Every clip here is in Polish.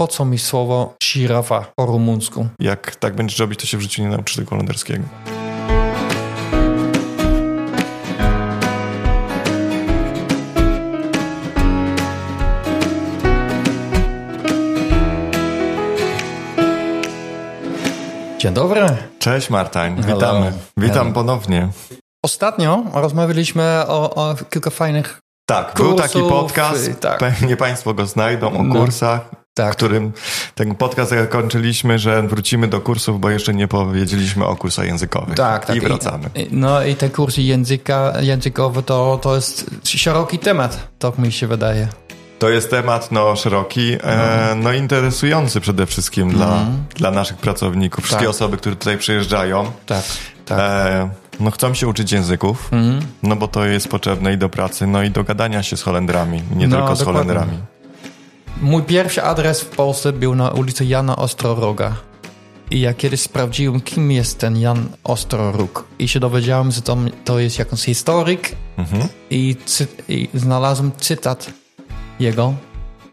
po co mi słowo żirafa po rumuńsku? Jak tak będziesz robić, to się w życiu nie nauczysz tego holenderskiego. Dzień dobry. Cześć Martań, witamy. Witam Hello. ponownie. Ostatnio rozmawialiśmy o, o kilka fajnych Tak, był taki Kursów, podcast, tak. pewnie Państwo go znajdą, o No. kursach, tak, którym ten podcast zakończyliśmy, że wrócimy do kursów, bo jeszcze nie powiedzieliśmy o kursach językowych. Tak, tak. I wracamy. I, no i te kursy języka, językowe to, to jest szeroki temat, tak mi się wydaje. To jest temat no, szeroki, e, no interesujący przede wszystkim dla, dla naszych pracowników. Wszystkie Tak. osoby, które tutaj przyjeżdżają, Tak, tak. e, no chcą się uczyć języków, Mhm. no bo to jest potrzebne i do pracy, no i do gadania się z Holendrami, nie No, tylko z dokładnie. Holendrami. Mój pierwszy adres w Polsce był na ulicy Jana Ostroroga. I ja kiedyś sprawdziłem, kim jest ten Jan Ostroróg. I się dowiedziałem, że to, to jest jakiś historyk. Mhm. I, cy, I znalazłem cytat jego.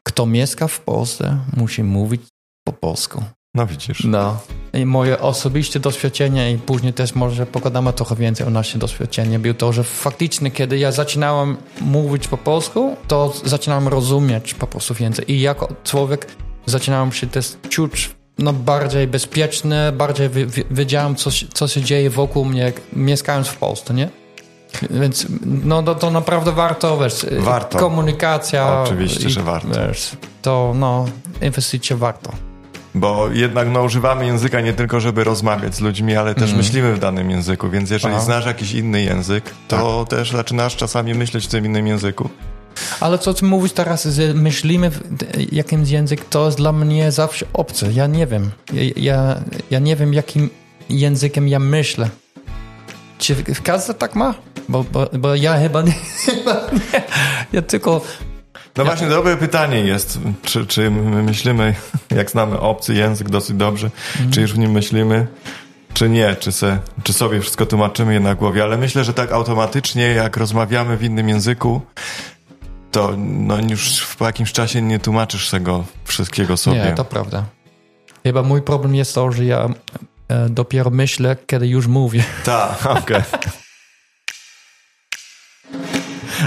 Kto mieszka w Polsce, musi mówić po polsku. No widzisz. No. I moje osobiste doświadczenie i później też może pogadamy trochę więcej o naszym doświadczeniu, było to, że faktycznie kiedy ja zaczynałem mówić po polsku, to zaczynałem rozumieć po prostu więcej i jako człowiek zaczynałem się też czuć no, bardziej bezpieczny, bardziej wi- wi- wiedziałem, co, się- co się dzieje wokół mnie, jak mieszkając w Polsce, nie? Więc no, to, to naprawdę warto, wiesz, Warto. komunikacja. Oczywiście, że warto. Wiesz, to no, inwestycja warto. Bo jednak no, używamy języka nie tylko, żeby rozmawiać z ludźmi, ale też myślimy w danym języku, więc jeżeli Aha. znasz jakiś inny język, to też zaczynasz czasami myśleć w tym innym języku. Ale co ty mówisz teraz, że myślimy w jakimś język, to jest dla mnie zawsze obce. Ja nie wiem. Ja, ja, ja nie wiem, jakim językiem ja myślę. Czy każdy tak ma? Bo, bo, bo ja chyba nie, chyba nie. Ja tylko... No właśnie, dobre pytanie jest, czy, czy my myślimy, jak znamy obcy język dosyć dobrze, czy już w nim myślimy, czy nie, czy, se, czy sobie wszystko tłumaczymy je na głowie, ale myślę, że tak automatycznie, jak rozmawiamy w innym języku, to no, już po jakimś czasie nie tłumaczysz tego wszystkiego sobie. Nie, to prawda. Chyba mój problem jest to, że ja e, dopiero myślę, kiedy już mówię. Tak, okej.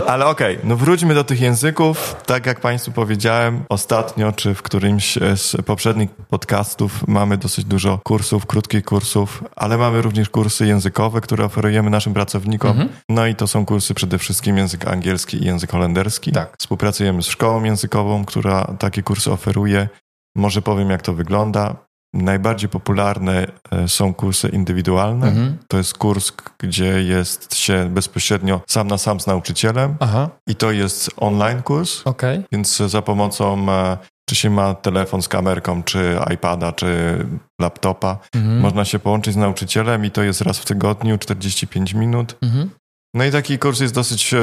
Ale okej, no wróćmy do tych języków. Tak jak Państwu powiedziałem ostatnio, czy w którymś z poprzednich podcastów mamy dosyć dużo kursów, krótkich kursów, ale mamy również kursy językowe, które oferujemy naszym pracownikom. No i to są kursy przede wszystkim język angielski i język holenderski. Tak. Współpracujemy z szkołą językową, która takie kursy oferuje. Może powiem, jak to wygląda. Najbardziej popularne e, są kursy indywidualne. Mhm. To jest kurs, gdzie jest się bezpośrednio sam na sam z nauczycielem Aha, i to jest online kurs, okej. więc za pomocą, e, czy się ma telefon z kamerką, czy iPada, czy laptopa, Mhm. można się połączyć z nauczycielem i to jest raz w tygodniu, 45 minut. Mhm. No i taki kurs jest dosyć e,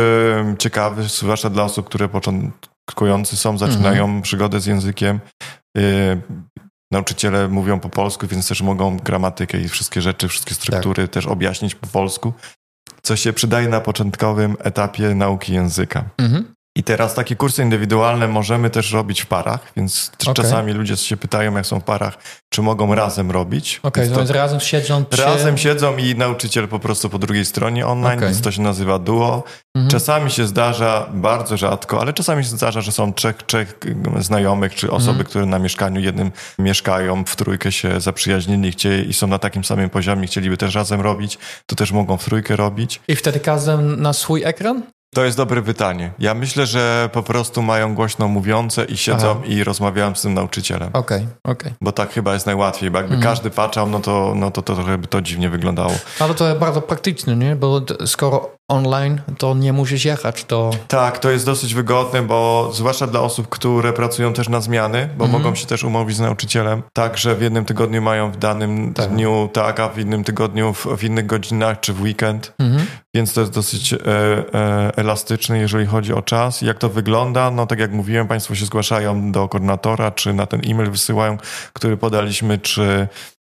ciekawy, zwłaszcza dla osób, które początkujący są, zaczynają Mhm. przygodę z językiem. E, nauczyciele mówią po polsku, więc też mogą gramatykę i wszystkie rzeczy, wszystkie struktury też objaśnić po polsku, co się przydaje na początkowym etapie nauki języka. Mhm. I teraz takie kursy indywidualne możemy też robić w parach, więc Okej. czasami ludzie się pytają, jak są w parach, czy mogą razem robić. Okej, Więc to więc razem siedzą trzy... Razem siedzą i nauczyciel po prostu po drugiej stronie online, Okej. więc to się nazywa duo. Mhm. Czasami się zdarza, bardzo rzadko, ale czasami się zdarza, że są trzech, trzech znajomych, czy osoby, Mhm. które na mieszkaniu jednym mieszkają, w trójkę się zaprzyjaźnili chcieli, i są na takim samym poziomie, chcieliby też razem robić, to też mogą w trójkę robić. I wtedy każdy na swój ekran? To jest dobre pytanie. Ja myślę, że po prostu mają głośno mówiące i siedzą Aha. i rozmawiają z tym nauczycielem. Okej, okej. Bo tak chyba jest najłatwiej, bo jakby Mhm. każdy patrzał, no to, no to, to trochę by to dziwnie wyglądało. Ale to jest bardzo praktyczne, nie? Bo skoro online, to nie musisz jechać, to... Tak, to jest dosyć wygodne, bo zwłaszcza dla osób, które pracują też na zmiany, bo Mhm. mogą się też umówić z nauczycielem, tak, że w jednym tygodniu mają w danym Tak. dniu tak, a w innym tygodniu w, w innych godzinach czy w weekend, Mhm. więc to jest dosyć e, e, elastyczne, jeżeli chodzi o czas. Jak to wygląda? No tak jak mówiłem, Państwo się zgłaszają do koordynatora, czy na ten e-mail wysyłają, który podaliśmy, czy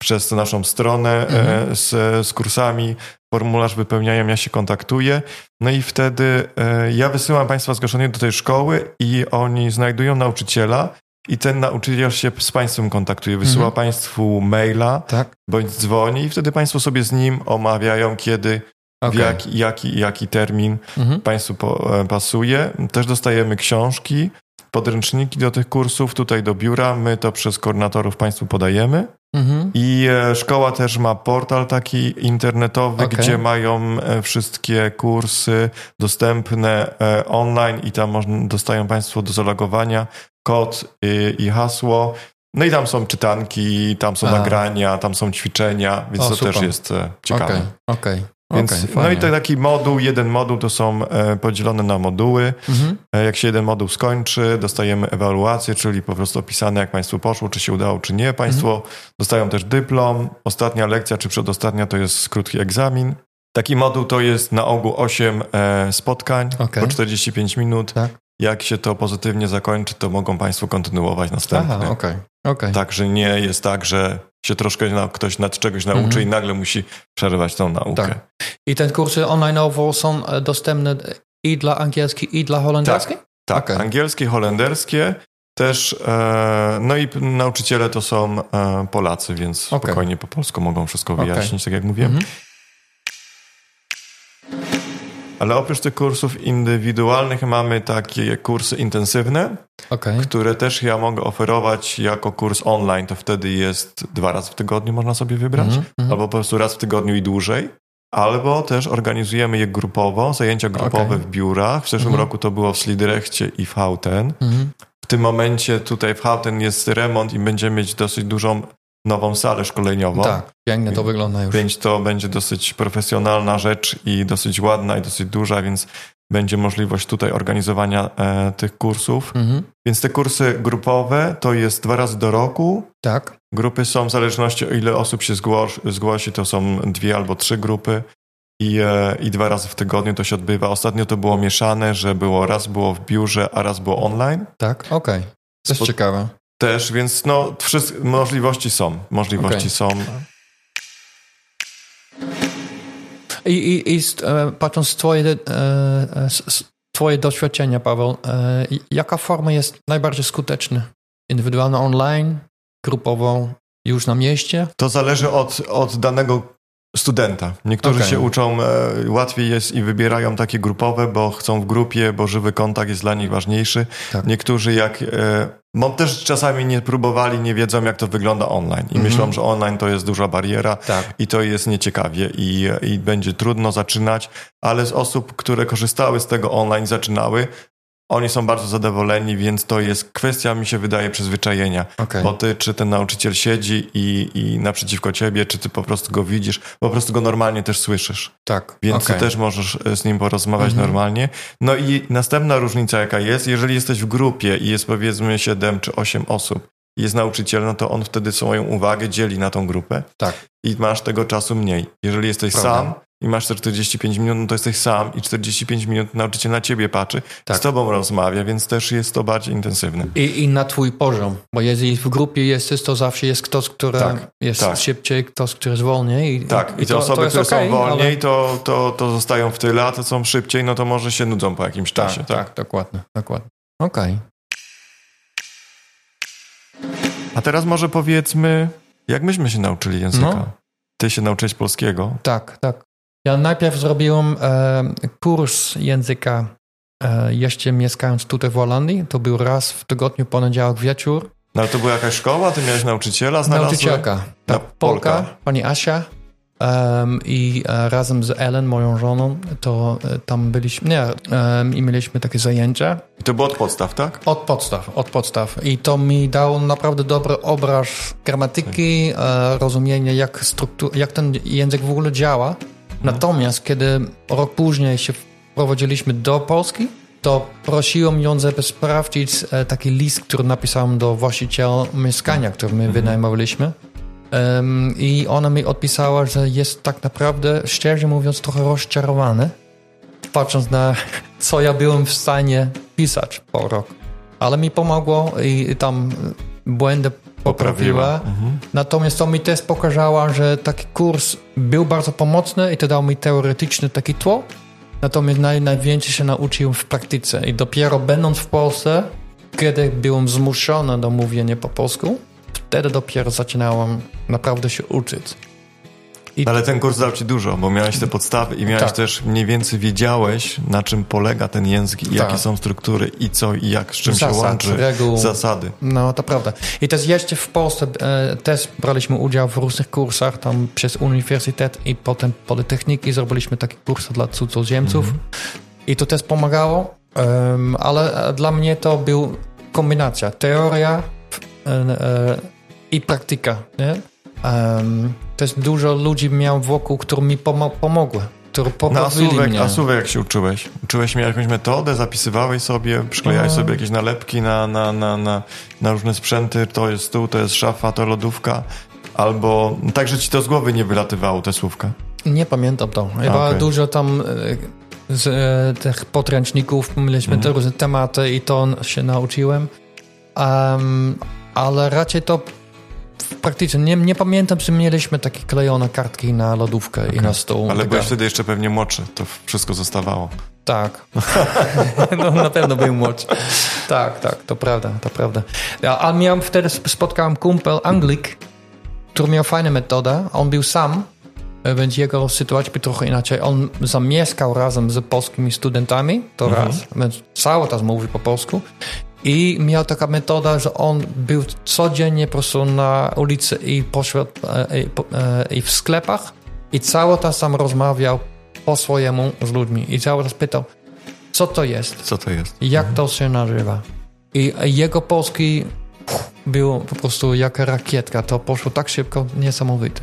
przez naszą stronę Mhm. e, z, z kursami, formularz wypełniają, ja się kontaktuję, no i wtedy e, ja wysyłam Państwa zgłoszenie do tej szkoły i oni znajdują nauczyciela i ten nauczyciel się z Państwem kontaktuje, wysyła Mhm. Państwu maila, Tak? bądź dzwoni i wtedy Państwo sobie z nim omawiają, kiedy, Okej. jaki, jaki, jaki termin Mhm. Państwu e, pasuje. Też dostajemy książki, podręczniki do tych kursów tutaj do biura. My to przez koordynatorów Państwu podajemy. Mhm. I e, szkoła też ma portal taki internetowy, Okej. gdzie mają e, wszystkie kursy dostępne e, online i tam dostają Państwo do zalogowania kod i, i hasło. No i tam są czytanki, tam są A. nagrania, tam są ćwiczenia, więc O, to super. też jest ciekawe. Okej, okej. Więc, okej, no i to taki moduł, jeden moduł to są e, podzielone na moduły. Mhm. E, Jak się jeden moduł skończy, dostajemy ewaluację, czyli po prostu opisane, jak Państwu poszło, czy się udało, czy nie. Państwo Mhm. dostają też dyplom. Ostatnia lekcja, czy przedostatnia, to jest krótki egzamin. Taki moduł to jest na ogół 8 e, spotkań Okej. po 45 minut. Tak. Jak się to pozytywnie zakończy, to mogą Państwo kontynuować następne. Aha, okej, okej. Także nie jest tak, że się troszkę na, ktoś nad czegoś nauczy Mhm. i nagle musi przerwać tą naukę. Tak. I te kursy online są e, dostępne i dla angielski, i dla holenderski? Tak, Okej. angielskie, holenderskie też, e, no i nauczyciele to są e, Polacy, więc Okej. spokojnie po polsku mogą wszystko wyjaśnić, tak jak mówiłem. Mhm. Ale oprócz tych kursów indywidualnych mamy takie kursy intensywne, Okej. które też ja mogę oferować jako kurs online, to wtedy jest dwa razy w tygodniu można sobie wybrać, Mhm, mhm. albo po prostu raz w tygodniu i dłużej. Albo też organizujemy je grupowo, zajęcia grupowe Okej. w biurach. W zeszłym Mhm. roku to było w Slidrechcie i w Houten. Mhm. W tym momencie tutaj w Houten jest remont i będziemy mieć dosyć dużą nową salę szkoleniową. Tak, pięknie to wygląda już. Więc to będzie dosyć profesjonalna rzecz i dosyć ładna i dosyć duża, więc będzie możliwość tutaj organizowania e, tych kursów. Mhm. Więc te kursy grupowe to jest dwa razy do roku. Tak, Grupy są w zależności o ile osób się zgłosi, zgłosi to są dwie albo trzy grupy. I, e, I dwa razy w tygodniu to się odbywa. Ostatnio to było mieszane, że było raz było w biurze, a raz było online. tak, okej. Jest Spo- ciekawe. Też, więc no, wszystkie możliwości są. Możliwości Okej. są. I, i, i z, e, patrząc z twoje, e, e, z, z twoje doświadczenia, Paweł, e, jaka forma jest najbardziej skuteczna? Indywidualna online, grupową już na mieście? To zależy od, od danego studenta. Niektórzy Okej. się uczą, e, łatwiej jest i wybierają takie grupowe, bo chcą w grupie, bo żywy kontakt jest dla nich ważniejszy. Tak. Niektórzy jak, e, bo też czasami nie próbowali, nie wiedzą jak to wygląda online i Mhm. myślą, że online to jest duża bariera Tak. i to jest nieciekawie i, i będzie trudno zaczynać, ale z osób, które korzystały z tego online, zaczynały, oni są bardzo zadowoleni, więc to jest kwestia, mi się wydaje, przyzwyczajenia. Okej. Bo ty, czy ten nauczyciel siedzi i, i naprzeciwko ciebie, czy ty po prostu go widzisz, po prostu go normalnie też słyszysz. Tak. Więc okej. ty też możesz e, z nim porozmawiać Mhm. normalnie. No i następna różnica jaka jest, jeżeli jesteś w grupie i jest powiedzmy 7 czy 8 osób jest nauczyciel, no to on wtedy swoją uwagę dzieli na tą grupę Tak. i masz tego czasu mniej. Jeżeli jesteś Prawda. sam i masz te 45 minut, no to jesteś sam i 45 minut nauczyciel na ciebie patrzy, Tak. z tobą rozmawia, więc też jest to bardziej intensywne. I, I na twój poziom, bo jeżeli w grupie jesteś, to zawsze jest ktoś, który Tak, jest tak. szybciej, ktoś, który jest wolniej. I, Tak, i, te to, osoby, to które okej, są wolniej, ale- to, to, to zostają w tyle, a te są szybciej, no to może się nudzą po jakimś Tak, czasie. tak, dokładnie, dokładnie. Okej. A teraz może powiedzmy, jak myśmy się nauczyli języka. No. Ty się nauczyłeś polskiego. Tak, tak. Ja najpierw zrobiłem e, kurs języka e, jeszcze mieszkając tutaj w Holandii. To był raz w tygodniu, poniedziałek wieczór. No ale to była jakaś szkoła, ty miałeś nauczyciela znalazłeś? Nauczycielka, Na tak, Polka, Polka. pani Asia. em, I e, razem z Ellen, moją żoną, to e, tam byliśmy, nie, em, i mieliśmy takie zajęcia. I to było od podstaw, tak? Od podstaw, od podstaw. I to mi dało naprawdę dobry obraz gramatyki, e, rozumienia, jak, struktu- jak ten język w ogóle działa. Natomiast kiedy rok później się wprowadziliśmy do Polski, to prosiłem ją, żeby sprawdzić e, taki list, który napisałem do właściciela mieszkania, które my wynajmowaliśmy. Em, I ona mi odpisała, że jest tak naprawdę, szczerze mówiąc, trochę rozczarowany, patrząc na co ja byłem w stanie pisać po rok. Ale mi pomogło i, i tam błędy poprawiła. Mhm. Natomiast to mi też pokazało, że taki kurs był bardzo pomocny i to dał mi teoretyczny taki tło. Natomiast naj, najwięcej się nauczyłem w praktyce i dopiero będąc w Polsce kiedy byłem zmuszony do mówienia po polsku, wtedy dopiero zaczynałem naprawdę się uczyć. I... Ale ten kurs dał ci dużo, bo miałeś te podstawy i miałeś tak. też mniej więcej wiedziałeś, na czym polega ten język i tak. jakie są struktury i co i jak, z czym Zasad, się łączy. Reguł. Zasady. No, to prawda. I też jeszcze w Polsce e, też braliśmy udział w różnych kursach, tam przez uniwersytet i potem Politechniki zrobiliśmy takie kursy dla cudzoziemców mhm. i to też pomagało, um, ale dla mnie to był kombinacja teoria e, e, i praktyka. Nie? Um, też dużo ludzi miałem wokół, które mi pomo pomogły. Które no, a Słówek, mnie. a Słówek jak się uczyłeś? Uczyłeś mnie jakąś metodę, zapisywałeś sobie, przyklejałeś no. sobie jakieś nalepki na, na, na, na, na różne sprzęty, to jest stół, to jest szafa, to lodówka, albo tak, że ci to z głowy nie wylatywało, te słówka? Nie pamiętam to. Chyba okay. dużo tam e, z e, tych podręczników mieliśmy mm. te różne tematy i to się nauczyłem. Um, ale raczej to praktycznie nie, nie pamiętam, czy mieliśmy takie klejone kartki na lodówkę okay. i na stół. Ale byłeś wtedy jeszcze pewnie młodszy, to wszystko zostawało. Tak. no na pewno był młodszy. Tak, tak, to prawda, to prawda. Ja, a miałem wtedy, spotkałem kumpel Anglik, który miał fajną metodę. On był sam, więc jego sytuacja była trochę inaczej. On zamieszkał razem z polskimi studentami, to mhm. raz, więc cały czas mówi po polsku. I miał taka metoda, że on był codziennie po prostu na ulicy i, pośród, e, i, e, i w sklepach i cały czas sam rozmawiał po swojemu z ludźmi i cały czas pytał, co to jest? Co to jest? Jak mhm. to się nazywa? I jego polski był po prostu jak rakietka. To poszło tak szybko, niesamowite.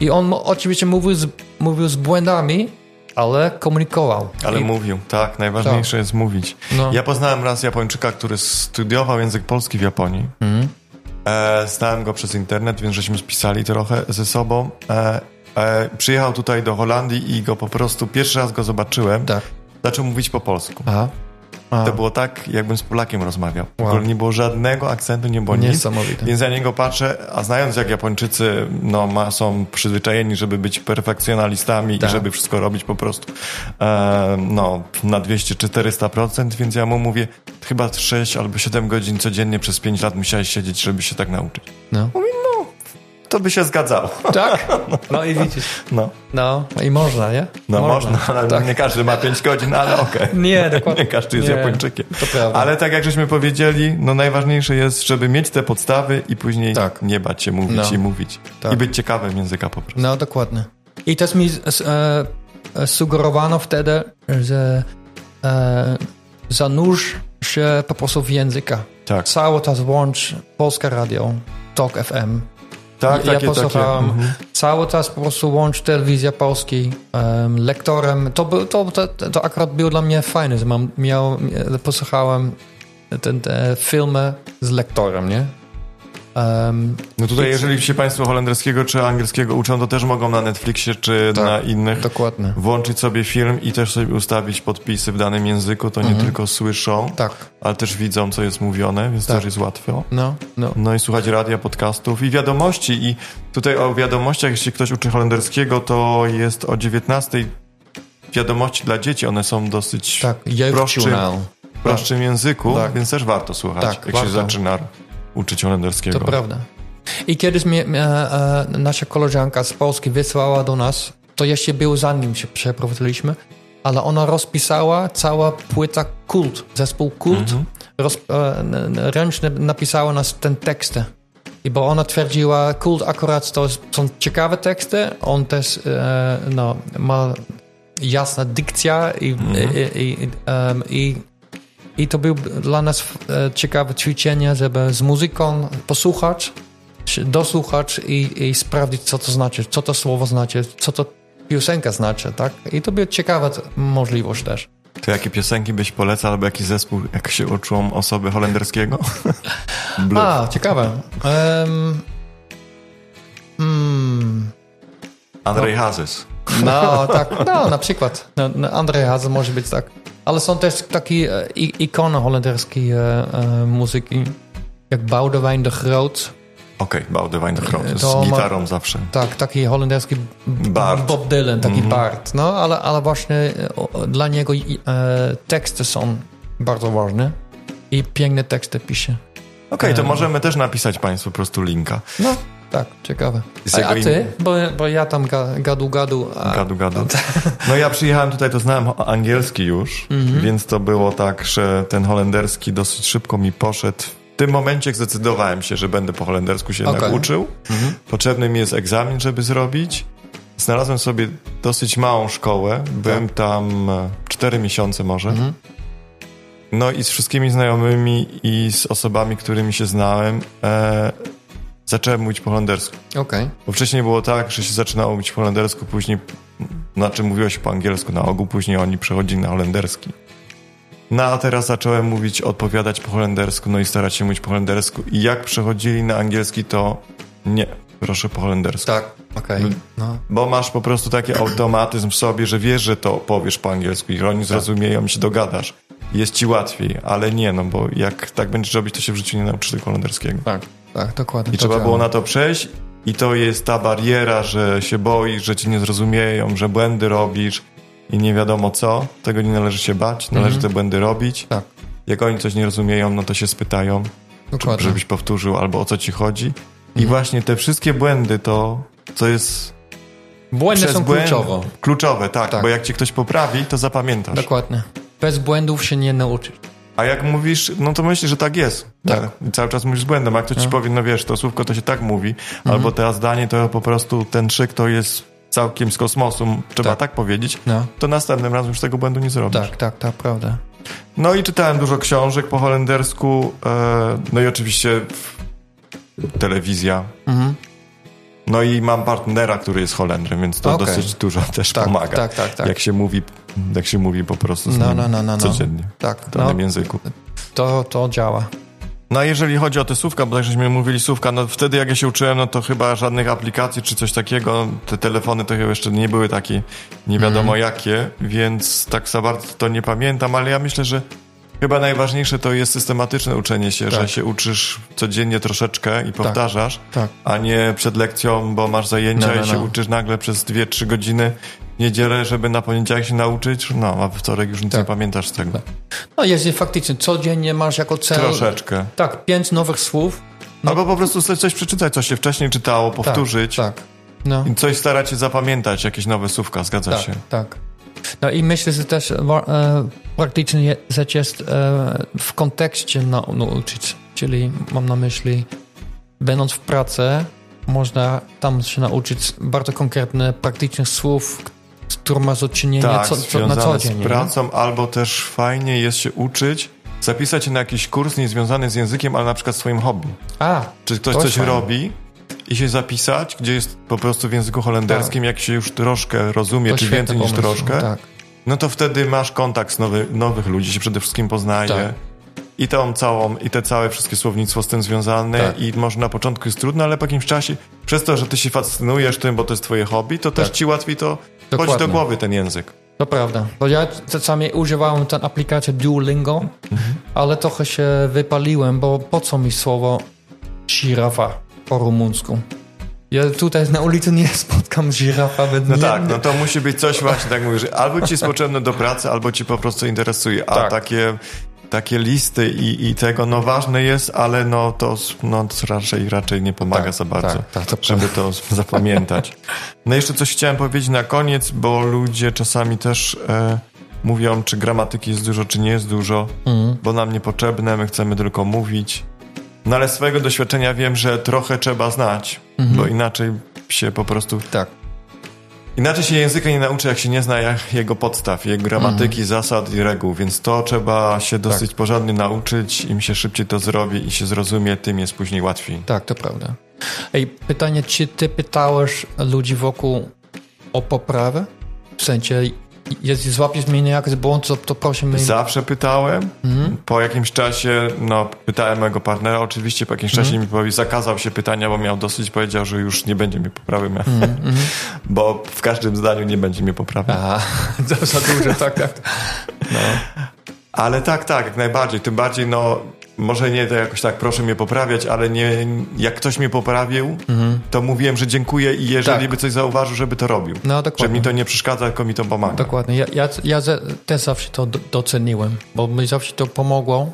I on oczywiście mówił z, mówił z błędami, ale komunikował. Ale I... mówił, tak. Najważniejsze tak. jest mówić. No. Ja poznałem raz Japończyka, który studiował język polski w Japonii. Mhm. E, znałem go przez internet, więc żeśmy spisali trochę ze sobą. E, e, przyjechał tutaj do Holandii i go po prostu pierwszy raz go zobaczyłem. Tak. Zaczął mówić po polsku. Aha. A. To było tak, jakbym z Polakiem rozmawiał. Wow. Nie było żadnego akcentu, nie było nic. Więc ja niego patrzę, a znając jak Japończycy no, ma, są przyzwyczajeni, żeby być perfekcjonalistami tak. i żeby wszystko robić po prostu e, no, na 200 czy 400%, więc ja mu mówię, chyba 6 albo 7 godzin codziennie przez 5 lat musiałeś siedzieć, żeby się tak nauczyć. No. Mówi, to by się zgadzało. Tak? No i widzisz. No. No i można, nie? No można, można ale tak. nie każdy ma 5 godzin, ale okej. Okay. Nie, dokładnie. Nie każdy jest nie, Japończykiem. To prawda. Ale tak jak żeśmy powiedzieli, no najważniejsze jest, żeby mieć te podstawy i później tak. nie bać się mówić no. i mówić. Tak. I być ciekawym języka po prostu. No, dokładnie. I też mi e, e, sugerowano wtedy, że e, zanurz się po prostu w języka. Tak. Cały czas włącz Polska Radio, Talk FM, tak, ja, takie, posłuchałem takie. Mhm. cały czas po prostu łącz telewizja polskiej um, lektorem. To, to, to, to akurat było dla mnie fajne, że mam, miał, posłuchałem te, te filmy z lektorem, nie? Um, no tutaj, jeżeli się Państwo holenderskiego czy angielskiego uczą, to też mogą na Netflixie czy tak, na innych dokładnie. włączyć sobie film i też sobie ustawić podpisy w danym języku. To mhm. nie tylko słyszą, tak. ale też widzą, co jest mówione, więc tak. też jest łatwo. No, no. no i słuchać radia, podcastów i wiadomości. I tutaj o wiadomościach, jeśli ktoś uczy holenderskiego, to jest o 19 wiadomości dla dzieci. One są dosyć tak, prostszym, prostszym języku, tak. więc też warto słuchać, tak, jak warto. się zaczyna uczyć holenderskiego. To prawda. I kiedyś mnie, e, e, nasza koleżanka z Polski wysłała do nas, to jeszcze było zanim się przeprowadziliśmy, ale ona rozpisała cała płyta Kult, zespół Kult, mhm. roz, e, ręcznie napisała nas ten teksty. I bo ona twierdziła, Kult akurat to są ciekawe teksty, on też e, no, ma jasna dykcja i, mhm. i, i, um, i i to był dla nas e, ciekawe ćwiczenie, żeby z muzyką posłuchać, dosłuchać i, i sprawdzić, co to znaczy, co to słowo znaczy, co to piosenka znaczy, tak? I to była ciekawa możliwość też. To jakie piosenki byś polecał, albo jaki zespół, jak się uczą osoby holenderskiego? A, ciekawe. Um, mm, Andrzej no. Hazes. No, tak, no, na przykład. No, no Andrzej Hazes może być tak. Ale są też takie e, ikony holenderskiej e, e, muzyki, jak Boudewijn de Groot. Okej, okay, Boudewijn de Groot, to z gitarą ma, zawsze. Tak, taki holenderski Bart. Bob Dylan, taki mm -hmm. Bart. No, ale, ale właśnie dla niego teksty są bardzo ważne. i piękne teksty pisze. Okej, okay, to możemy też napisać Państwu po prostu linka. No, tak, ciekawe. A, a ty? Bo, bo ja tam gadu gadu. A... Gadu gadu. No ja przyjechałem tutaj, to znałem angielski już, mhm. więc to było tak, że ten holenderski dosyć szybko mi poszedł. W tym momencie zdecydowałem się, że będę po holendersku się okay. jednak uczył. Mhm. Potrzebny mi jest egzamin, żeby zrobić. Znalazłem sobie dosyć małą szkołę. Byłem tak. tam 4 miesiące może. Mhm. No i z wszystkimi znajomymi i z osobami, którymi się znałem, e, zacząłem mówić po holendersku. Okay. Bo wcześniej było tak, że się zaczynało mówić po holendersku, później, znaczy mówiło się po angielsku na ogół, później oni przechodzili na holenderski. No a teraz zacząłem mówić, odpowiadać po holendersku, no i starać się mówić po holendersku. I jak przechodzili na angielski, to nie, proszę po holendersku. Tak, okej. Okay. No. Bo masz po prostu taki automatyzm w sobie, że wiesz, że to powiesz po angielsku i oni tak. zrozumieją, się dogadasz jest ci łatwiej, ale nie, no bo jak tak będziesz robić, to się w życiu nie nauczysz tego holenderskiego. Tak, tak, dokładnie. I trzeba działa. było na to przejść i to jest ta bariera, że się boisz, że cię nie zrozumieją, że błędy robisz i nie wiadomo co. Tego nie należy się bać, należy mhm. te błędy robić. Tak. Jak oni coś nie rozumieją, no to się spytają, Dokładnie. żebyś powtórzył albo o co ci chodzi. I mhm. właśnie te wszystkie błędy to, co jest Błędy są błęd, kluczowe. Kluczowe, tak, tak, bo jak cię ktoś poprawi, to zapamiętasz. Dokładnie. Bez błędów się nie nauczysz. A jak mówisz, no to myślisz, że tak jest. Tak. I cały czas mówisz z błędem. A jak ktoś ci no. powie, no wiesz, to słówko to się tak mówi, mhm. albo to zdanie to po prostu ten szyk to jest całkiem z kosmosu, trzeba tak, tak powiedzieć, no. to następnym razem już tego błędu nie zrobisz. Tak, tak, tak, prawda. No i czytałem dużo książek po holendersku, e, no i oczywiście telewizja. Mhm. No i mam partnera, który jest Holendrem, więc to okay. dosyć dużo też tak, pomaga. Tak, tak, tak. Jak się mówi, jak się mówi po prostu z no, no, no, no, codziennie. Tak. W danym no, języku. To, to działa. No a jeżeli chodzi o te słówka, bo tak żeśmy mówili słówka, no wtedy jak ja się uczyłem, no to chyba żadnych aplikacji czy coś takiego, te telefony to chyba jeszcze nie były takie nie wiadomo mm. jakie, więc tak za bardzo to nie pamiętam, ale ja myślę, że Chyba najważniejsze to jest systematyczne uczenie się, tak. że się uczysz codziennie troszeczkę i tak. powtarzasz, tak. a nie przed lekcją, bo masz zajęcia no, no, i się no. uczysz nagle przez 2-3 godziny niedzielę, żeby na poniedziałek się nauczyć, no a w wtorek już nic tak. nie pamiętasz z tego. Tak. No jest faktycznie, codziennie masz jako cel... Troszeczkę. Tak, pięć nowych słów. No. Albo po prostu coś przeczytać, co się wcześniej czytało, tak, powtórzyć. Tak, no. I coś starać się zapamiętać, jakieś nowe słówka, zgadza tak, się. Tak, no i myślę, że też e, praktycznie rzecz jest e, w kontekście nauczyć, czyli mam na myśli, będąc w pracy, można tam się nauczyć bardzo konkretnych, praktycznych słów, z którymi masz do czynienia tak, co, co, na co dzień. z pracą, nie? albo też fajnie jest się uczyć, zapisać się na jakiś kurs niezwiązany z językiem, ale na przykład swoim hobby. A, Czy ktoś coś fajnie. robi i się zapisać, gdzie jest po prostu w języku holenderskim, tak. jak się już troszkę rozumie, to czy więcej pomysł, niż troszkę, tak. no to wtedy masz kontakt z nowy, nowych ludzi, się przede wszystkim poznaje. Tak. I tą całą, i te całe wszystkie słownictwo z tym związane tak. i może na początku jest trudno, ale po jakimś czasie, przez to, że ty się fascynujesz tym, bo to jest twoje hobby, to też tak. ci łatwiej to Dokładnie. chodzi do głowy ten język. To prawda, bo ja czasami używałem tę aplikację Duolingo, mhm. ale trochę się wypaliłem, bo po co mi słowo żirafa? Po rumuńsku. Ja tutaj na ulicy nie spotkam żirafa. No nie, tak, no to musi być coś właśnie, tak mówisz, albo ci jest potrzebne do pracy, albo ci po prostu interesuje, a tak. takie takie listy i, i tego, no ważne jest, ale no to no, raczej, raczej nie pomaga tak, za bardzo, tak, tak, to żeby to zapamiętać. No jeszcze coś chciałem powiedzieć na koniec, bo ludzie czasami też e, mówią, czy gramatyki jest dużo, czy nie jest dużo, mm. bo nam niepotrzebne, my chcemy tylko mówić. No ale z swojego doświadczenia wiem, że trochę trzeba znać, mhm. bo inaczej się po prostu... Tak. Inaczej się języka nie nauczy, jak się nie zna jego podstaw, jego gramatyki, mhm. zasad i reguł, więc to trzeba się dosyć tak. porządnie nauczyć, im się szybciej to zrobi i się zrozumie, tym jest później łatwiej. Tak, to prawda. Ej, pytanie, czy ty pytałeś ludzi wokół o poprawę? W sensie, jeśli złapiesz mnie jakiś błąd, to, mnie... Zawsze pytałem. Mhm. Po jakimś czasie, no, pytałem mojego partnera, oczywiście po jakimś czasie mhm. mi powie, zakazał się pytania, bo miał dosyć, powiedział, że już nie będzie mi poprawy, mhm. bo w każdym zdaniu nie będzie mi poprawy. Aha, to za dużo, tak, tak. No. Ale tak, tak, jak najbardziej. Tym bardziej, no, może nie to jakoś tak, proszę mnie poprawiać, ale nie, jak ktoś mnie poprawił, mhm. To mówiłem, że dziękuję i jeżeli tak. by coś zauważył, żeby to robił. No, dokładnie. Że mi to nie przeszkadza, tylko mi to pomaga. Dokładnie. Ja, ja, ja też zawsze to doceniłem, bo mi zawsze to pomogło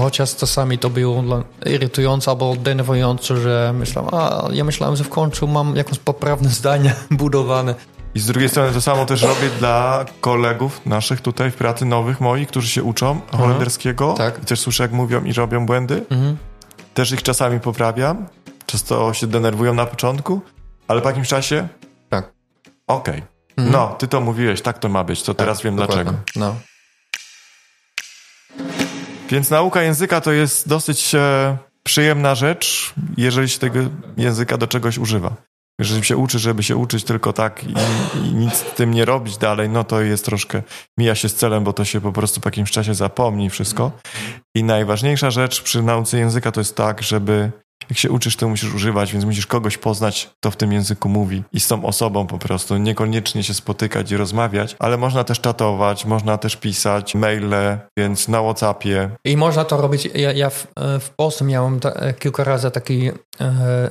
chociaż czasami to było irytujące albo denerwujące, że myślałem, a ja myślałem, że w końcu mam jakieś poprawne zdania budowane. I z drugiej strony to samo też robię dla kolegów naszych tutaj w pracy, nowych moich, którzy się uczą holenderskiego. Tak. I też słyszę, jak mówią i robią błędy. Mhm. Też ich czasami poprawiam. Często się denerwują na początku, ale po jakimś czasie. Tak. Okej. Mhm. No, ty to mówiłeś, tak to ma być, to teraz wiem Dokładnie. dlaczego. No. Więc nauka języka to jest dosyć e, przyjemna rzecz, jeżeli się tego języka do czegoś używa. Jeżeli się uczy, żeby się uczyć tylko tak i, i nic z tym nie robić dalej, no to jest troszkę, mija się z celem, bo to się po prostu po jakimś czasie zapomni wszystko. I najważniejsza rzecz przy nauce języka to jest tak, żeby jak się uczysz, to musisz używać, więc musisz kogoś poznać, kto w tym języku mówi i z tą osobą po prostu niekoniecznie się spotykać i rozmawiać, ale można też czatować, można też pisać maile, więc na Whatsappie. I można to robić. Ja, ja w, e, w Polsce miałem ta, e, kilka razy takie e,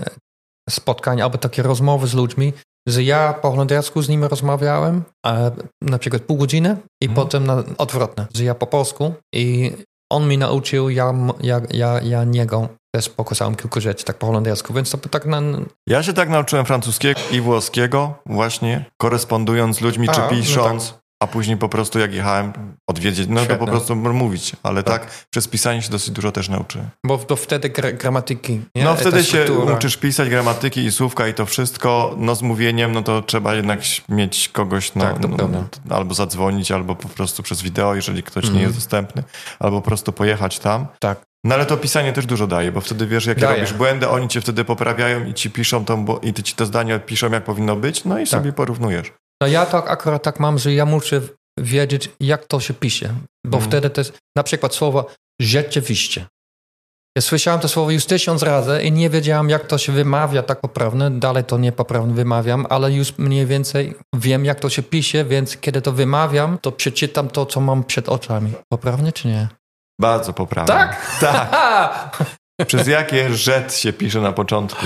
spotkania albo takie rozmowy z ludźmi, że ja po holendersku z nimi rozmawiałem, e, na przykład pół godziny i Mhm. potem na, odwrotnie, że ja po polsku i on mi nauczył, ja, ja, ja, ja niego też pokazałem kilka rzeczy tak po holendersku, więc to tak na... Ja się tak nauczyłem francuskiego i włoskiego, właśnie korespondując z ludźmi, A, czy no pisząc, a później po prostu jak jechałem odwiedzić, no to Świetne. po prostu mówić, ale tak. przez pisanie się dosyć dużo też nauczyłem. Bo to wtedy gra, gramatyki, nie? No wtedy się uczysz pisać gramatyki i słówka i to wszystko, no z mówieniem, no to trzeba jednak mieć kogoś, no, Tak, to no, prawda. albo zadzwonić, albo po prostu przez wideo, jeżeli ktoś Mhm. nie jest dostępny, albo po prostu pojechać tam. Tak. No ale to pisanie też dużo daje, bo wtedy wiesz, jakie Daje. robisz błędy, oni cię wtedy poprawiają i ci piszą tą, bo- i ty ci to zdanie odpiszą, jak powinno być, no i sobie porównujesz. No ja tak akurat tak mam, że ja muszę wiedzieć, jak to się pisze. Bo Mhm. wtedy to jest na przykład słowo rzeczywiście. Ja słyszałem to słowo już tysiąc razy i nie wiedziałem, jak to się wymawia tak poprawnie. Dalej to niepoprawnie wymawiam, ale już mniej więcej wiem, jak to się pisze, więc kiedy to wymawiam, to przeczytam to, co mam przed oczami. Poprawnie czy nie? Bardzo poprawnie. Tak? Tak. Przez jakie rzet się pisze na początku?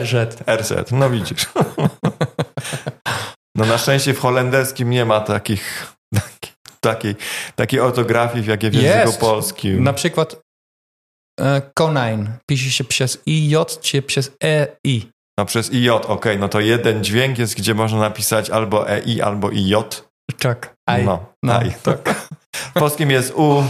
RZ. RZ, no widzisz. No na szczęście w holenderskim nie ma takich, takiej, takiej ortografii, jak w języku Jest. polskim. Na przykład e, konijn pisze się przez IJ czy przez EI. No przez IJ, okej, no to jeden dźwięk jest, gdzie można napisać albo EI, albo IJ. Tak. Aj. No, No, aj. tak. W polskim jest U,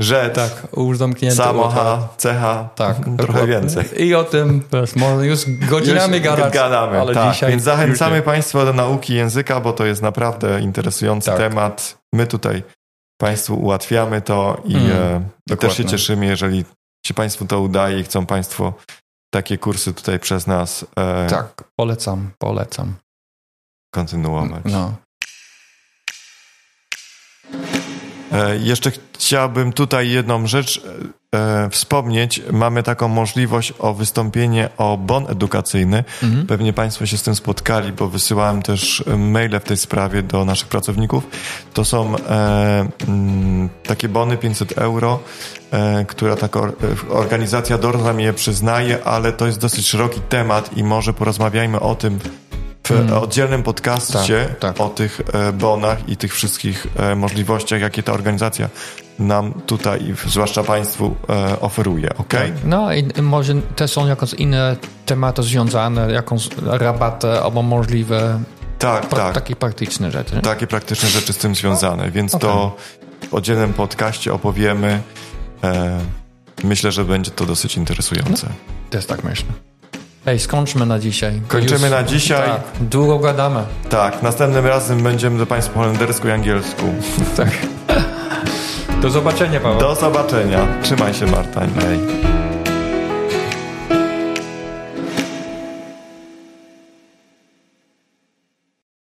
Z, Tak, już zamknięty. samocha, cecha, Tak, trochę dokładnie. więcej. I o tym też już godzinami Już gadać. Gadamy, ale tak. dzisiaj Więc zachęcamy nie. Państwa do nauki języka, bo to jest naprawdę interesujący Tak. temat. My tutaj Państwu ułatwiamy to i Mm, e, też się cieszymy, jeżeli się Państwu to udaje i chcą Państwo takie kursy tutaj przez nas e, Tak, polecam, polecam. kontynuować. No. Jeszcze chciałbym tutaj jedną rzecz e, wspomnieć. Mamy taką możliwość o wystąpienie o bon edukacyjny. Mhm. Pewnie Państwo się z tym spotkali, bo wysyłałem też e, maile w tej sprawie do naszych pracowników. To są e, mm, takie bony 500 euro, e, która taka or, e, organizacja Dorna mi je przyznaje, ale to jest dosyć szeroki temat i może porozmawiajmy o tym w Mm. oddzielnym podcaście Tak, tak. o tych e, bonach i tych wszystkich e, możliwościach, jakie ta organizacja nam tutaj, zwłaszcza Państwu, e, oferuje. ok? No i może też są jakieś inne tematy związane, jakąś rabaty albo możliwe Tak, pra- tak. takie praktyczne rzeczy. takie praktyczne rzeczy z tym związane, więc to w oddzielnym podcaście opowiemy. Myślę, że będzie to dosyć interesujące. Też tak myślę. Ej, skończmy na dzisiaj. Kończymy na dzisiaj. Tak, długo gadamy. Tak, następnym razem będziemy do Państwa po holendersku i angielsku. Tak. Do zobaczenia, Paweł. Do zobaczenia. Trzymaj się, Marta. Hej.